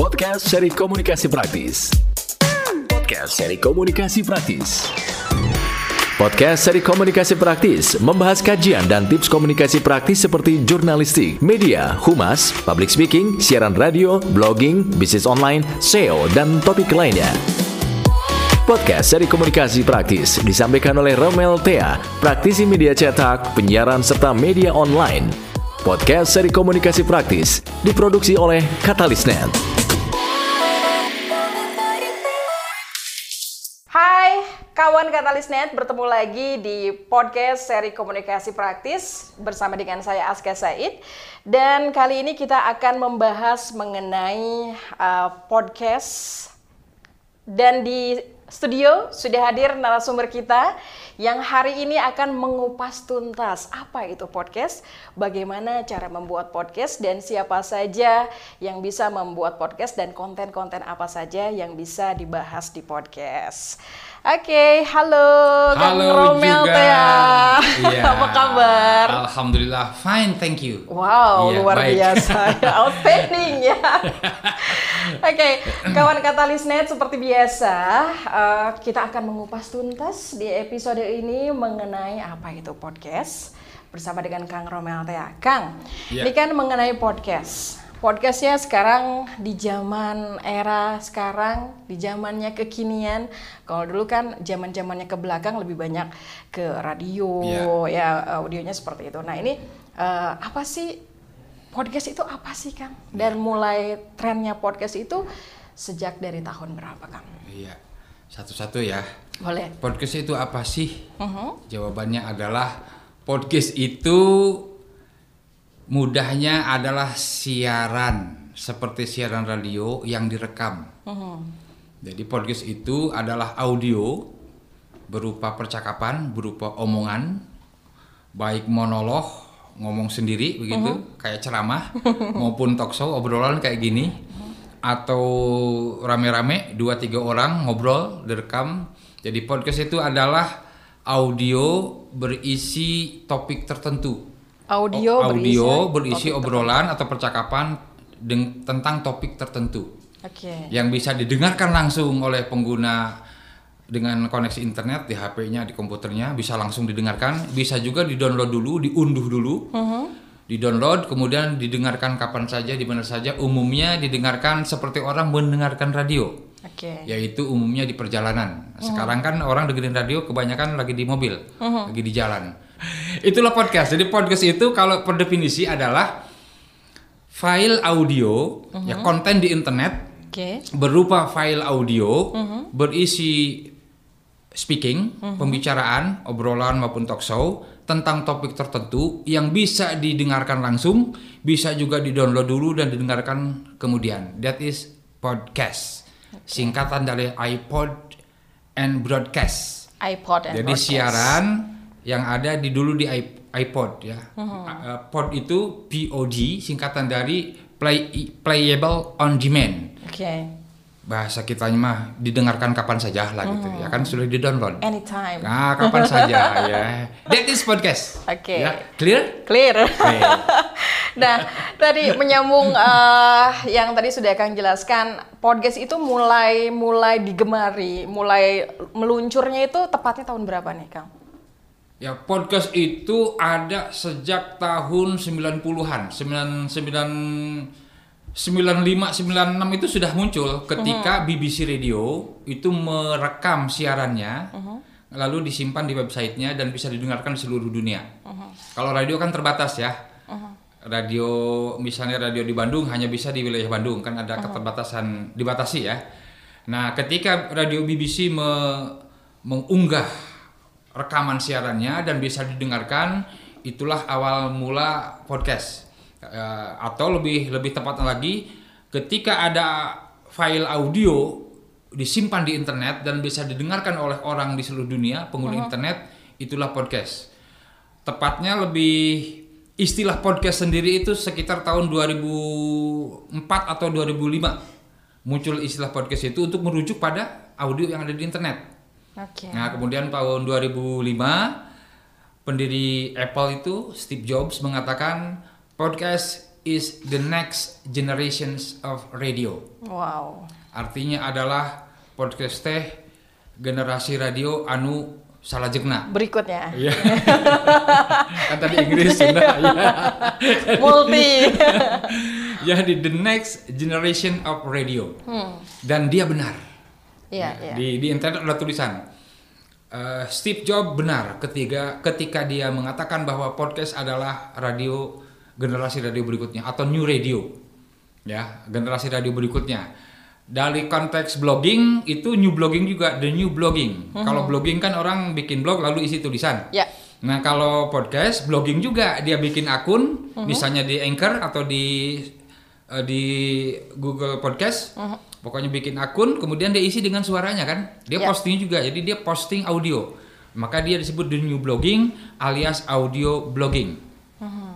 Podcast seri komunikasi praktis. Podcast seri komunikasi praktis. Podcast seri komunikasi praktis membahas kajian dan tips komunikasi praktis seperti jurnalistik, media, humas, public speaking, siaran radio, blogging, bisnis online, SEO, dan topik lainnya. Podcast seri komunikasi praktis disampaikan oleh Romel Thea, praktisi media cetak, penyiaran, serta media online. Podcast seri komunikasi praktis diproduksi oleh Katalisnet. Kawan Katalisnet, bertemu lagi di podcast seri komunikasi praktis bersama dengan saya Aska Said. Dan kali ini kita akan membahas mengenai uh, podcast dan di studio sudah hadir narasumber kita yang hari ini akan mengupas tuntas apa itu podcast, bagaimana cara membuat podcast dan siapa saja yang bisa membuat podcast dan konten-konten apa saja yang bisa dibahas di podcast. Oke, halo, Kang Halo Romel juga. Tea. Iya. Apa kabar? Alhamdulillah fine, thank you. Wow, Iya, luar baik. biasa. Outstanding ya. Oke, kawan Katalisnet seperti biasa, eh, kita akan mengupas tuntas di episode ini mengenai apa itu podcast bersama dengan Kang Romel Tea. Kang, Iya. ini kan mengenai podcast. Podcastnya sekarang di zaman era sekarang, di zamannya kekinian. Kalau dulu kan zaman zamannya ke belakang lebih banyak ke radio, ya audionya seperti itu. Nah ini eh, apa sih podcast itu apa sih Kang? Dan mulai trennya podcast itu sejak dari tahun berapa Kang? Iya. Satu-satu ya. Boleh. Podcast itu apa sih? Mhm. Jawabannya adalah podcast itu mudahnya adalah siaran seperti siaran radio yang direkam. Mhm. Jadi podcast itu adalah audio berupa percakapan, berupa omongan, baik monolog, ngomong sendiri begitu, kayak ceramah, maupun talkshow obrolan kayak gini, atau rame-rame dua tiga orang ngobrol direkam. Jadi podcast itu adalah audio berisi topik tertentu. Audio, O- audio berisi topik obrolan atau percakapan tentang topik tertentu Oke. yang bisa didengarkan langsung oleh pengguna dengan koneksi internet di HP-nya, di komputernya bisa langsung didengarkan, bisa juga di-download dulu, diunduh dulu. Di-download kemudian didengarkan kapan saja, di mana saja. Umumnya didengarkan seperti orang mendengarkan radio, Oke. yaitu umumnya di perjalanan. Sekarang kan orang dengerin radio kebanyakan lagi di mobil, lagi di jalan. Itulah podcast. Jadi podcast itu kalau per definisi adalah file audio, ya konten di internet Oke. berupa file audio berisi speaking, pembicaraan, obrolan maupun talk show tentang topik tertentu yang bisa didengarkan langsung, bisa juga di-download dulu dan didengarkan kemudian. That is podcast. Singkatan dari iPod and broadcast. iPod and Jadi podcast. siaran yang ada di dulu di iPod ya. Uh, pod itu POD singkatan dari play playable on demand Oke. bahasa kitanya mah didengarkan kapan saja lah gitu ya kan sudah di download Anytime. nah kapan saja ya that is podcast Oke. ya clear Clear. Oke. nah, tadi menyambung eh, yang tadi sudah Kang jelaskan, podcast itu mulai mulai digemari, mulai meluncurnya itu tepatnya tahun berapa nih, Kang? Ya podcast itu ada sejak tahun 90-an 99 95 96 itu sudah muncul ketika BBC Radio itu merekam siarannya lalu disimpan di websitenya dan bisa didengarkan di seluruh dunia. Kalau radio kan terbatas ya. Radio misalnya radio di Bandung hanya bisa di wilayah Bandung kan ada keterbatasan dibatasi ya. Nah, ketika radio BBC me- mengunggah rekaman siarannya dan bisa didengarkan, itulah awal mula podcast. Eh, atau lebih lebih tepatnya lagi, ketika ada file audio disimpan di internet dan bisa didengarkan oleh orang di seluruh dunia pengguna internet, itulah podcast. Tepatnya lebih istilah podcast sendiri itu sekitar tahun 2004 atau 2005 muncul istilah podcast itu untuk merujuk pada audio yang ada di internet. Oke. Nah, kemudian tahun 2005 pendiri Apple itu Steve Jobs mengatakan podcast is the next generations of radio. Wow. Artinya adalah podcast teh generasi radio anu salah jegna. Berikutnya. Iya. kan tadi Inggris Sunda ya. Multi. Jadi the next generation of radio. Dan dia benar. Iya, iya. Di di internet ada tulisan eh, Steve Jobs benar ketika ketika dia mengatakan bahwa podcast adalah radio generasi radio berikutnya atau new radio. Ya, generasi radio berikutnya. Dari konteks blogging itu new blogging juga the new blogging. Kalau blogging kan orang bikin blog lalu isi tulisan. Ya. Nah kalau podcast blogging juga dia bikin akun, misalnya di Anchor atau di eh, di Google Podcast, pokoknya bikin akun, kemudian dia isi dengan suaranya kan, dia Ya. posting juga, jadi dia posting audio, maka dia disebut the new blogging alias audio blogging.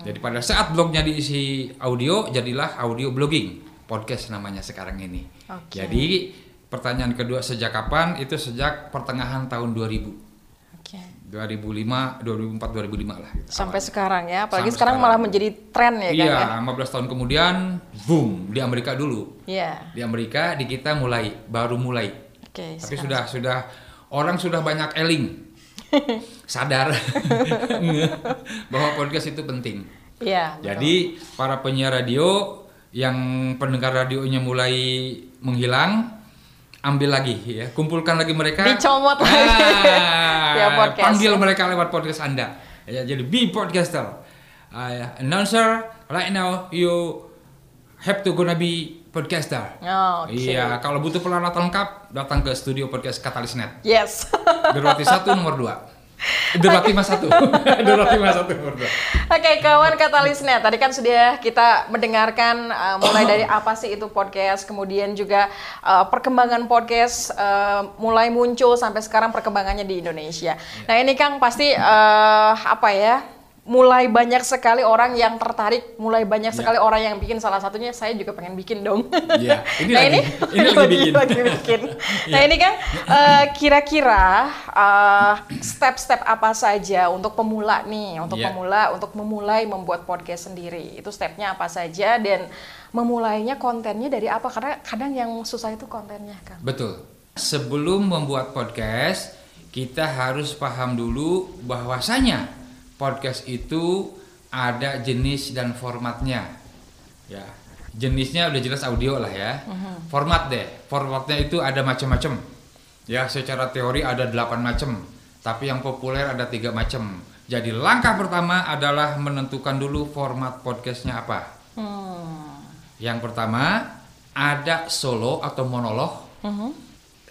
Jadi pada saat blognya diisi audio, jadilah audio blogging, podcast namanya sekarang ini. Oke. Jadi pertanyaan kedua sejak kapan? Itu sejak pertengahan tahun 2000. Oke. 2005, 2004, 2005 lah. gitu. Sampai Awalnya. sekarang ya, apalagi Sampai sekarang sekarang. malah menjadi tren ya kan Iya, ya. 15 tahun kemudian, boom, di Amerika dulu. Iya. Di Amerika, di kita mulai, baru mulai. Oke. Tapi sekarang- sudah, sudah, orang sudah banyak eling. Sadar bahwa podcast itu penting. Iya. betul. Jadi, para penyiar radio yang pendengar radionya mulai menghilang, ambil lagi ya, kumpulkan lagi mereka. Dicomot lagi. Ah, Ya, podcast. Panggil mereka lewat podcast Anda. Ya, jadi be podcaster. Uh, announcer, right now you have to gonna be podcaster. Oh, Oke. Iya, kalau butuh peralatan lengkap, datang ke studio podcast Katalisnet. Yes. Derwati satu nomor dua. Derwati mas satu. Derwati mas satu. Oke, kawan Katalisnet. Tadi kan sudah kita mendengarkan uh, mulai dari apa sih itu podcast, kemudian juga uh, perkembangan podcast uh, mulai muncul sampai sekarang perkembangannya di Indonesia. Nah, ini Kang pasti uh, apa ya? Mulai banyak sekali orang yang tertarik, mulai banyak Ya. sekali orang yang bikin salah satunya saya juga pengen bikin dong. Iya, ini nah lagi- ini, ini lagi bikin. lagi bikin. Nah ini kan eh, kira-kira eh, step-step apa saja untuk pemula nih, untuk Iya. pemula untuk memulai membuat podcast sendiri. Itu stepnya apa saja dan memulainya kontennya dari apa? Karena kadang yang susah itu kontennya kan. Betul. Sebelum membuat podcast, kita harus paham dulu bahwasanya podcast itu ada jenis dan formatnya. Ya, jenisnya udah jelas audio lah ya. Format deh, formatnya itu ada macam-macam. Ya, secara teori ada 8 macam, tapi yang populer ada tiga macam. Jadi langkah pertama adalah menentukan dulu format podcastnya apa. Yang pertama ada solo atau monolog.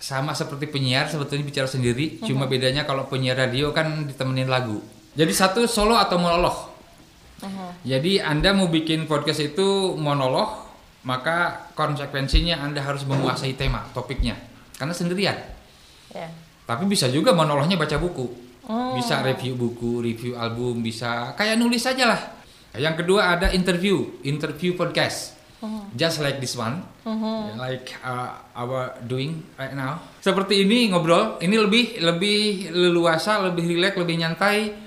Sama seperti penyiar sebetulnya bicara sendiri, cuma bedanya kalau penyiar radio kan ditemenin lagu. Jadi satu solo atau monolog. Jadi Anda mau bikin podcast itu monolog, maka konsekuensinya Anda harus menguasai tema, topiknya. Karena sendirian. Ya. Tapi bisa juga monolognya baca buku. Bisa review buku, review album, bisa kayak nulis saja lah. Yang kedua ada interview, interview podcast. Just like this one, like uh, our doing right now. Seperti ini ngobrol, ini lebih lebih leluasa, lebih rileks, lebih nyantai.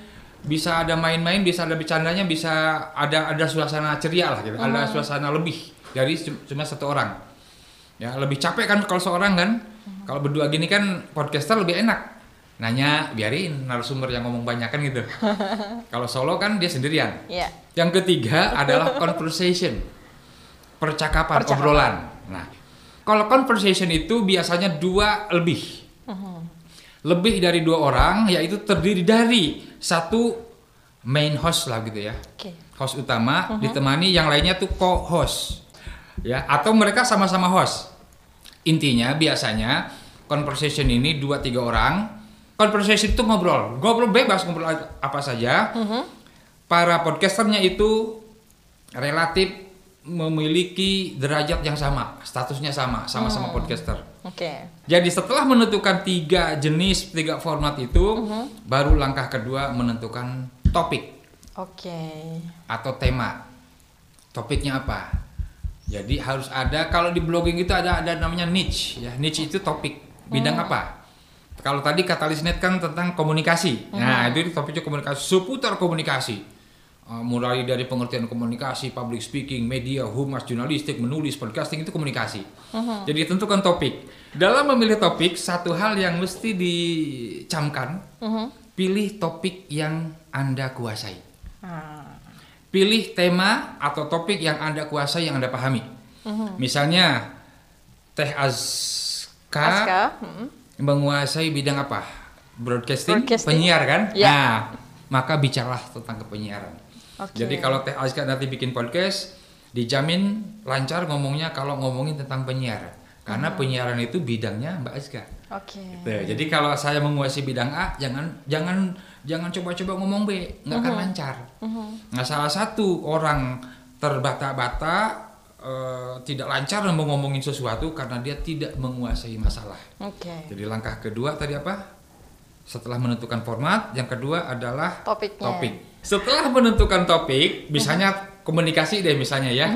Bisa ada main-main, bisa ada bercandanya, bisa ada ada suasana ceria lah gitu. Ada suasana lebih dari cum- cuma satu orang. Ya, lebih capek kan kalau seorang kan. Kalau berdua gini kan podcaster lebih enak. Nanya, biarin narasumber yang ngomong banyak kan gitu. kalau solo kan dia sendirian. Iya. Yang ketiga adalah conversation. Percakapan, Percakapan. obrolan. Nah, kalau conversation itu biasanya dua lebih. Lebih dari dua orang, yaitu terdiri dari satu main host lah gitu ya. Oke. host utama ditemani yang lainnya tuh co-host. Ya atau mereka sama-sama host. Intinya biasanya conversation ini dua tiga orang conversation itu ngobrol. Ngobrol bebas ngobrol apa saja. Para podcasternya itu relatif memiliki derajat yang sama statusnya sama sama-sama podcaster Oke. jadi setelah menentukan tiga jenis tiga format itu baru langkah kedua menentukan topik Oke. atau tema. Topiknya apa? Jadi harus ada kalau di blogging itu ada ada namanya niche ya. Niche itu topik bidang apa? Kalau tadi Katalisnet kan tentang komunikasi. Nah, itu topiknya komunikasi seputar komunikasi. Uh, mulai dari pengertian komunikasi, public speaking, media, humas, jurnalistik, menulis, podcasting itu komunikasi. Jadi tentukan topik. Dalam memilih topik, satu hal yang mesti dicamkan, pilih topik yang Anda kuasai. Ah, Pilih tema atau topik yang Anda kuasai, yang Anda pahami. Misalnya, Teh Azka, Aska, mm, menguasai bidang apa? Broadcasting, Broadcasting. penyiar kan? Ya. Nah, maka bicaralah tentang kepenyiaran. Oke. Jadi kalau Teh Azka nanti bikin podcast, dijamin lancar ngomongnya kalau ngomongin tentang penyiar. Karena Hmm. penyiaran itu bidangnya Mbak Azka. Oke. Tuh, jadi kalau saya menguasai bidang A, jangan jangan jangan coba-coba ngomong B, nggak akan lancar. Nah, salah satu orang terbata-bata eh, tidak lancar mau ngomongin sesuatu karena dia tidak menguasai masalah. Oke. Jadi langkah kedua tadi apa? Setelah menentukan format, yang kedua adalah Topiknya. topik. Setelah menentukan topik, misalnya komunikasi deh misalnya ya.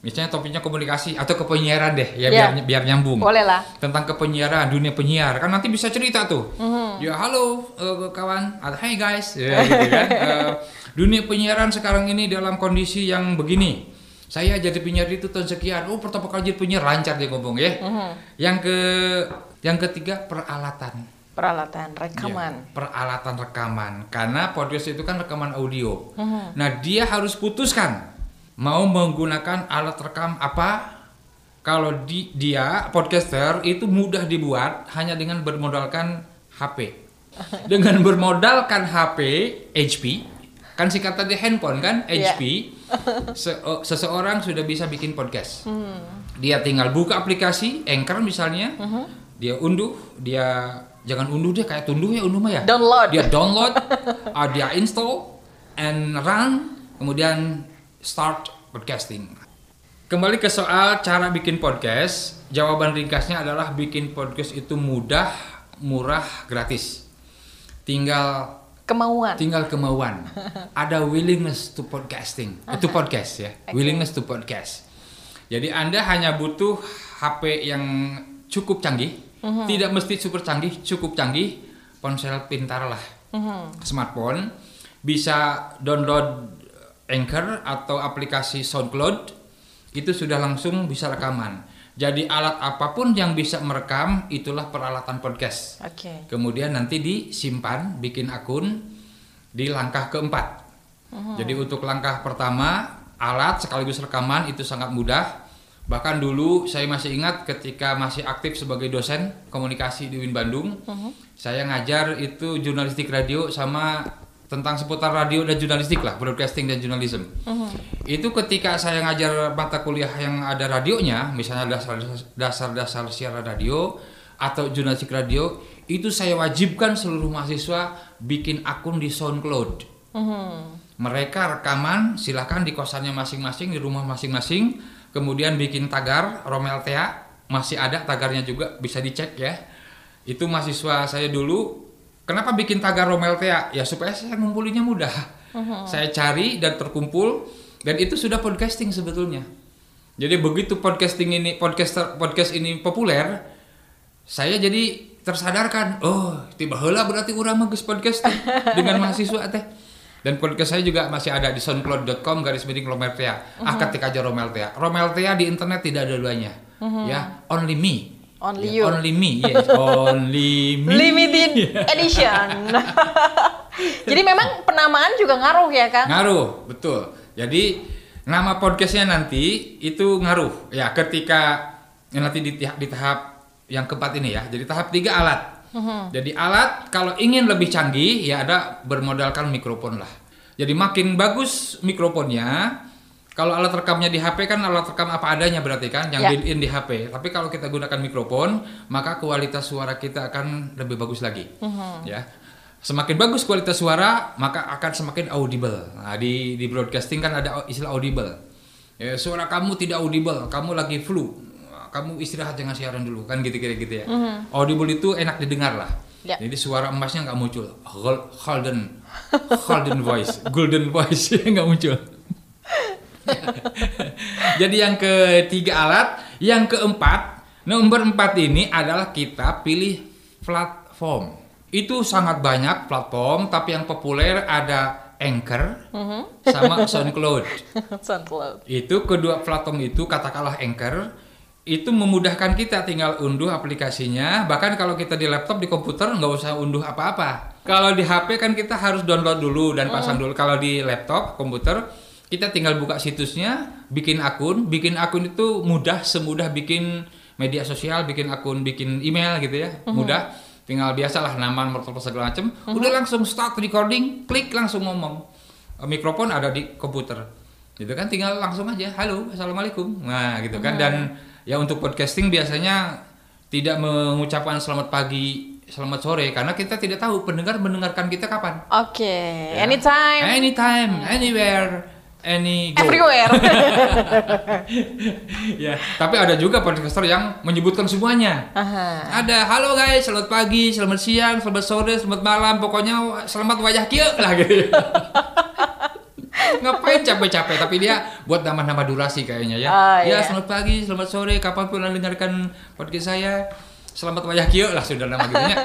Misalnya topiknya komunikasi atau kepenyiaran deh ya Ya. biar biar nyambung. Boleh lah. Tentang kepenyiaran, dunia penyiar kan nanti bisa cerita tuh. Ya halo eh, kawan, atau hey guys, ya, gitu kan. Eh, dunia penyiaran sekarang ini dalam kondisi yang begini. Saya jadi penyiar itu tahun sekian. Oh, pertama kali jadi penyiar lancar dia ngomong ya. Yang ke yang ketiga peralatan. Peralatan rekaman. Ya, peralatan rekaman karena podcast itu kan rekaman audio. Nah, dia harus putuskan mau menggunakan alat rekam apa. Kalau di, dia podcaster itu mudah dibuat hanya dengan bermodalkan HP. Dengan bermodalkan HP HP kan singkatan di handphone kan Iya. HP se- oh, seseorang sudah bisa bikin podcast. Dia tinggal buka aplikasi Anchor misalnya, dia unduh, dia jangan unduh dia kayak tunduh ya unduh mah ya. Download. Dia download, ah, dia install and run, kemudian start podcasting. Kembali ke soal cara bikin podcast, jawaban ringkasnya adalah bikin podcast itu mudah, murah, gratis. Tinggal Kemauan. tinggal kemauan ada willingness to podcasting to podcast ya willingness to podcast jadi anda hanya butuh HP yang cukup canggih tidak mesti super canggih cukup canggih ponsel pintar lah smartphone bisa download Anchor atau aplikasi SoundCloud itu sudah langsung bisa rekaman jadi alat apa pun yang bisa merekam itulah peralatan podcast Oke. Kemudian nanti disimpan, bikin akun di langkah keempat. Jadi untuk langkah pertama, alat sekaligus rekaman itu sangat mudah. Bahkan dulu saya masih ingat ketika masih aktif sebagai dosen komunikasi di UIN Bandung, saya ngajar itu jurnalistik radio sama tentang seputar radio dan jurnalistik lah, broadcasting dan journalism. Itu ketika saya ngajar mata kuliah yang ada radionya, misalnya dasar dasar-dasar siaran radio atau jurnalistik radio, itu saya wajibkan seluruh mahasiswa bikin akun di SoundCloud. Mereka rekaman silahkan di kosannya masing-masing, di rumah masing-masing, kemudian bikin tagar Romel Tea, masih ada tagarnya juga bisa dicek ya. Itu mahasiswa saya dulu Kenapa bikin tagar Romel Tea? Ya supaya saya ngumpulinnya mudah. Saya cari dan terkumpul dan itu sudah podcasting sebetulnya. Jadi begitu podcasting ini podcaster podcast ini populer, saya jadi tersadarkan, oh tiba heula berarti urang mah podcasting dengan mahasiswa teh. Dan podcast saya juga masih ada di soundcloud.com garis miring Romeltea. Ah ketik aja Romeltea. Romeltea di internet tidak ada duanya. Ya, only me. Only Ya, you. Only me, yes. Only me. Limited edition. Jadi memang penamaan juga ngaruh ya, Kang? Ngaruh, betul. Jadi nama podcastnya nanti itu ngaruh. Ya, ketika ya, nanti di, di tahap yang keempat ini ya. Jadi tahap tiga alat. Jadi alat kalau ingin lebih canggih ya ada bermodalkan mikrofon lah. Jadi makin bagus mikrofonnya. Kalau alat rekamnya di HP kan alat rekam apa adanya berarti kan yang Ya. built-in di HP. Tapi kalau kita gunakan mikrofon, maka kualitas suara kita akan lebih bagus lagi. Ya. Semakin bagus kualitas suara, maka akan semakin audible. Nah, di di broadcasting kan ada istilah audible. Ya, suara kamu tidak audible, kamu lagi flu. Kamu istirahat jangan siaran dulu kan gitu kira gitu ya. Audible itu enak didengar lah. Ya. Jadi suara emasnya nggak muncul. Gol- Golden, golden voice, golden voice nggak muncul. Jadi yang ketiga alat, yang keempat, nomor empat ini adalah kita pilih platform. Itu sangat banyak platform, tapi yang populer ada Anchor sama SoundCloud. SoundCloud. Itu kedua platform itu katakanlah Anchor itu memudahkan kita tinggal unduh aplikasinya. Bahkan kalau kita di laptop di komputer nggak usah unduh apa-apa. Kalau di HP kan kita harus download dulu dan pasang dulu. Kalau di laptop komputer kita tinggal buka situsnya bikin akun. Bikin akun itu mudah semudah bikin media sosial bikin akun bikin email gitu ya. Mudah. Tinggal biasalah nama nomor telepon segala macem. Udah langsung start recording klik langsung ngomong. Mikrofon ada di komputer gitu kan tinggal langsung aja halo assalamualaikum. Nah gitu kan. Dan ya untuk podcasting biasanya tidak mengucapkan selamat pagi selamat sore karena kita tidak tahu pendengar mendengarkan kita kapan. Oke, Ya. anytime, anytime anywhere any go. Everywhere. ya tapi ada juga podcaster yang menyebutkan semuanya. Aha. ada halo guys selamat pagi selamat siang selamat sore selamat malam pokoknya selamat wajah kia lah gitu ngapain capek-capek? Tapi dia buat nama-nama durasi kayaknya ya. Oh, ya iya. selamat pagi selamat sore. Kapan pun anda dengarkan podcast saya selamat wajah kia lah sudah nama gitunya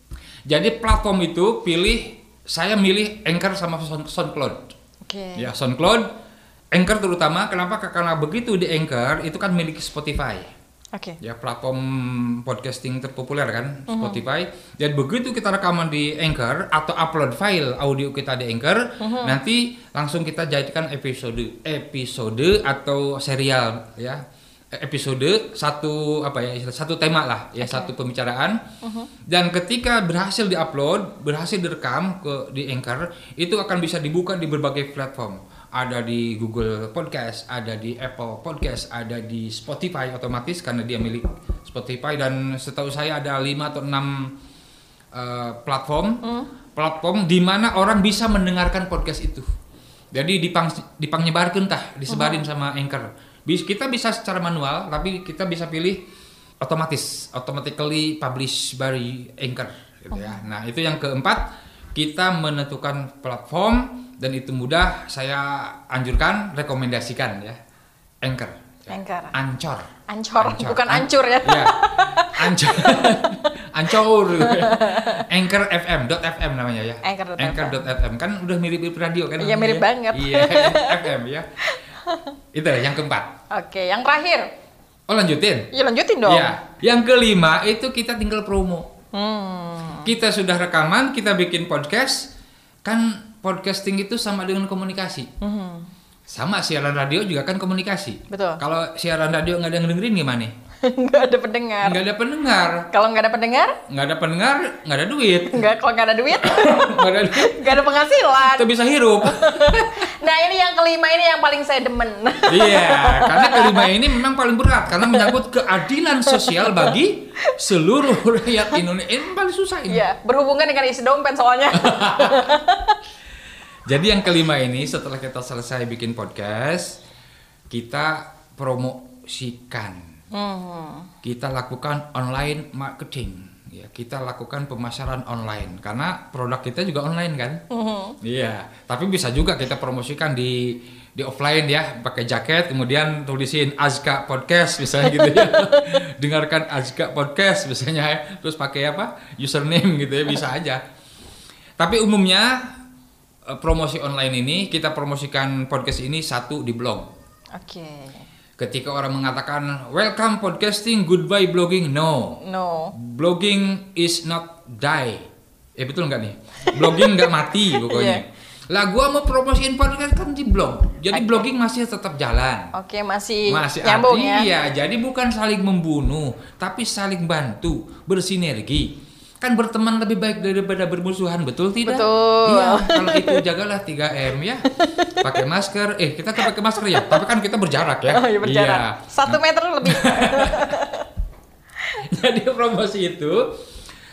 jadi platform itu pilih saya milih Anchor sama Sound- SoundCloud. Oke. ya SoundCloud Anchor terutama. Kenapa? Karena begitu di Anchor itu kan milik Spotify Oke. ya platform podcasting terpopuler kan Spotify. Dan begitu kita rekaman di Anchor atau upload file audio kita di Anchor nanti langsung kita jadikan episode episode atau serial ya. Episode satu apa ya satu tema lah ya satu pembicaraan. Dan ketika berhasil diupload berhasil direkam ke di Anchor itu akan bisa dibuka di berbagai platform ada di Google Podcast, ada di Apple Podcast, ada di Spotify otomatis karena dia milik Spotify dan setahu saya ada 5 atau 6 eh, platform platform di mana orang bisa mendengarkan podcast itu. Jadi dipang dipangyebarkeun tah, disebarin sama Anchor. Bis, kita bisa secara manual tapi kita bisa pilih otomatis, automatically publish by Anchor gitu ya. Nah, itu yang keempat, kita menentukan platform dan itu mudah saya anjurkan rekomendasikan ya. Anchor. Ya. Anchor. Ancor. Ancor, bukan ancur ya. Iya. Ancor. Ancor. Anchor FM, dot FM namanya ya. Anchor.fm. Anchor.fm kan udah mirip-mirip radio kan. Iya, mirip ya? banget. Iya, FM ya. Itu yang keempat. Oke, yang terakhir. Oh lanjutin. Ya lanjutin dong. Iya. Yang kelima itu kita tinggal promo. Hmm. Kita sudah rekaman, kita bikin podcast. Kan podcasting itu sama dengan komunikasi. Mhm. Sama siaran radio juga kan komunikasi. Betul. Kalau siaran radio nggak ada yang dengerin gimana? nggak ada pendengar. Nggak ada pendengar. Kalau nggak ada pendengar, Nggak ada pendengar, nggak ada duit. nggak kalau nggak ada duit, Nggak ada duit. nggak ada penghasilan. Kita bisa hirup. Nah ini yang kelima ini yang paling saya demen. iya, karena kelima ini memang paling berat karena menyangkut keadilan sosial bagi seluruh rakyat Indonesia. Ini paling susah ini. Iya, berhubungan dengan isi dompet soalnya. Jadi yang kelima ini setelah kita selesai bikin podcast, kita promosikan. Hmm. Kita lakukan online marketing. Ya, kita lakukan pemasaran online karena produk kita juga online kan. Iya, tapi bisa juga kita promosikan di di offline ya, pakai jaket kemudian tulisin Azka Podcast misalnya gitu ya. Dengarkan Azka Podcast misalnya ya. Terus pakai apa? username gitu ya, bisa aja. Tapi umumnya eh, promosi online ini kita promosikan podcast ini satu di blog. Oke. Ketika orang mengatakan welcome podcasting, goodbye blogging, no. No. Blogging is not die. Eh betul nggak nih? Blogging nggak mati pokoknya. Lah gua mau promosiin podcast kan di blog. Jadi Oke. blogging masih tetap jalan. Oke, masih, Masih nyambung ya. iya, jadi bukan saling membunuh, tapi saling bantu, bersinergi. Kan berteman lebih baik daripada bermusuhan, betul tidak? Betul. Iya, kalau itu jagalah 3M ya. Pakai masker. Eh, kita kan pakai masker ya, tapi kan kita berjarak ya. Oh iya berjarak. Iya. Satu meter lebih. Jadi promosi itu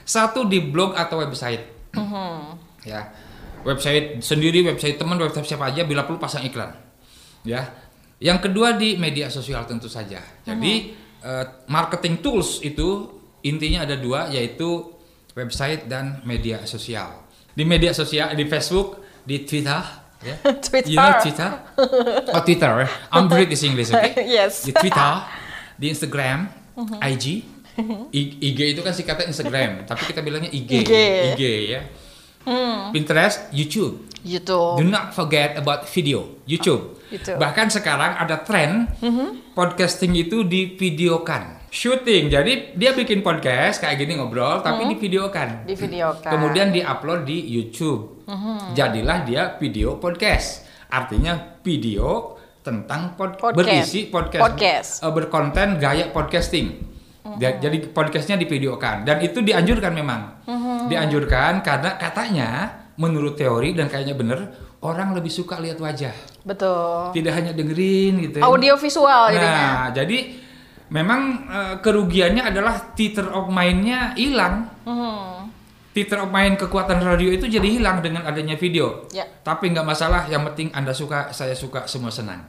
satu di blog atau website. Mhm. Ya. Website sendiri, website teman, website siapa aja bila perlu pasang iklan. Ya. Yang kedua di media sosial tentu saja. Jadi eh, marketing tools itu intinya ada dua yaitu website dan media sosial. Di media sosial di Facebook, di Twitter, ya. Twitter. You know Twitter? Oh Twitter. I'm British English, oke? Yes. Di Twitter, di Instagram, IG, I- IG itu kan singkatan Instagram, tapi kita bilangnya IG, IG. IG ya. Pinterest, YouTube. YouTube. Do not forget about video, YouTube. YouTube. Bahkan sekarang ada tren podcasting itu divideokan. Shooting, jadi dia bikin podcast kayak gini ngobrol, tapi divideokan. Divideokan. Kemudian diupload di YouTube. Jadilah dia video podcast. Artinya video tentang pod- Podcast. berisi podcast, Podcast. eh, berkonten gaya podcasting. Ja- Jadi podcastnya divideokan dan itu dianjurkan memang, dianjurkan karena katanya menurut teori dan kayaknya bener orang lebih suka lihat wajah, Betul. tidak hanya dengerin gitu. ya. Audio visual jadinya. Nah, jadi memang eh, kerugiannya adalah theater of mind-nya hilang. Hmm. Theater of mind kekuatan radio itu jadi hilang dengan adanya video. Ya. Tapi nggak masalah, yang penting Anda suka, saya suka, semua senang.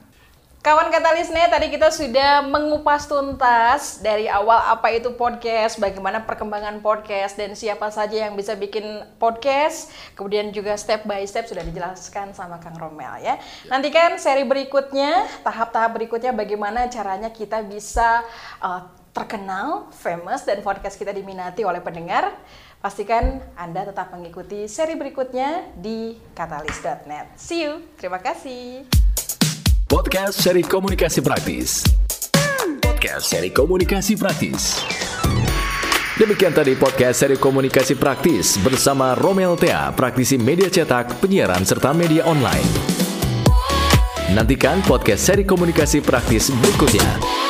Kawan Katalisnet, tadi kita sudah mengupas tuntas dari awal apa itu podcast, bagaimana perkembangan podcast, dan siapa saja yang bisa bikin podcast. Kemudian juga step by step sudah dijelaskan sama Kang Romel ya. Nantikan seri berikutnya, tahap-tahap berikutnya bagaimana caranya kita bisa uh, terkenal, famous, dan podcast kita diminati oleh pendengar. Pastikan Anda tetap mengikuti seri berikutnya di katalis.net. See you, terima kasih. Podcast seri komunikasi praktis. Podcast seri komunikasi praktis. Demikian tadi podcast seri komunikasi praktis bersama Romel Tea, praktisi media cetak, penyiaran serta media online. Nantikan podcast seri komunikasi praktis berikutnya.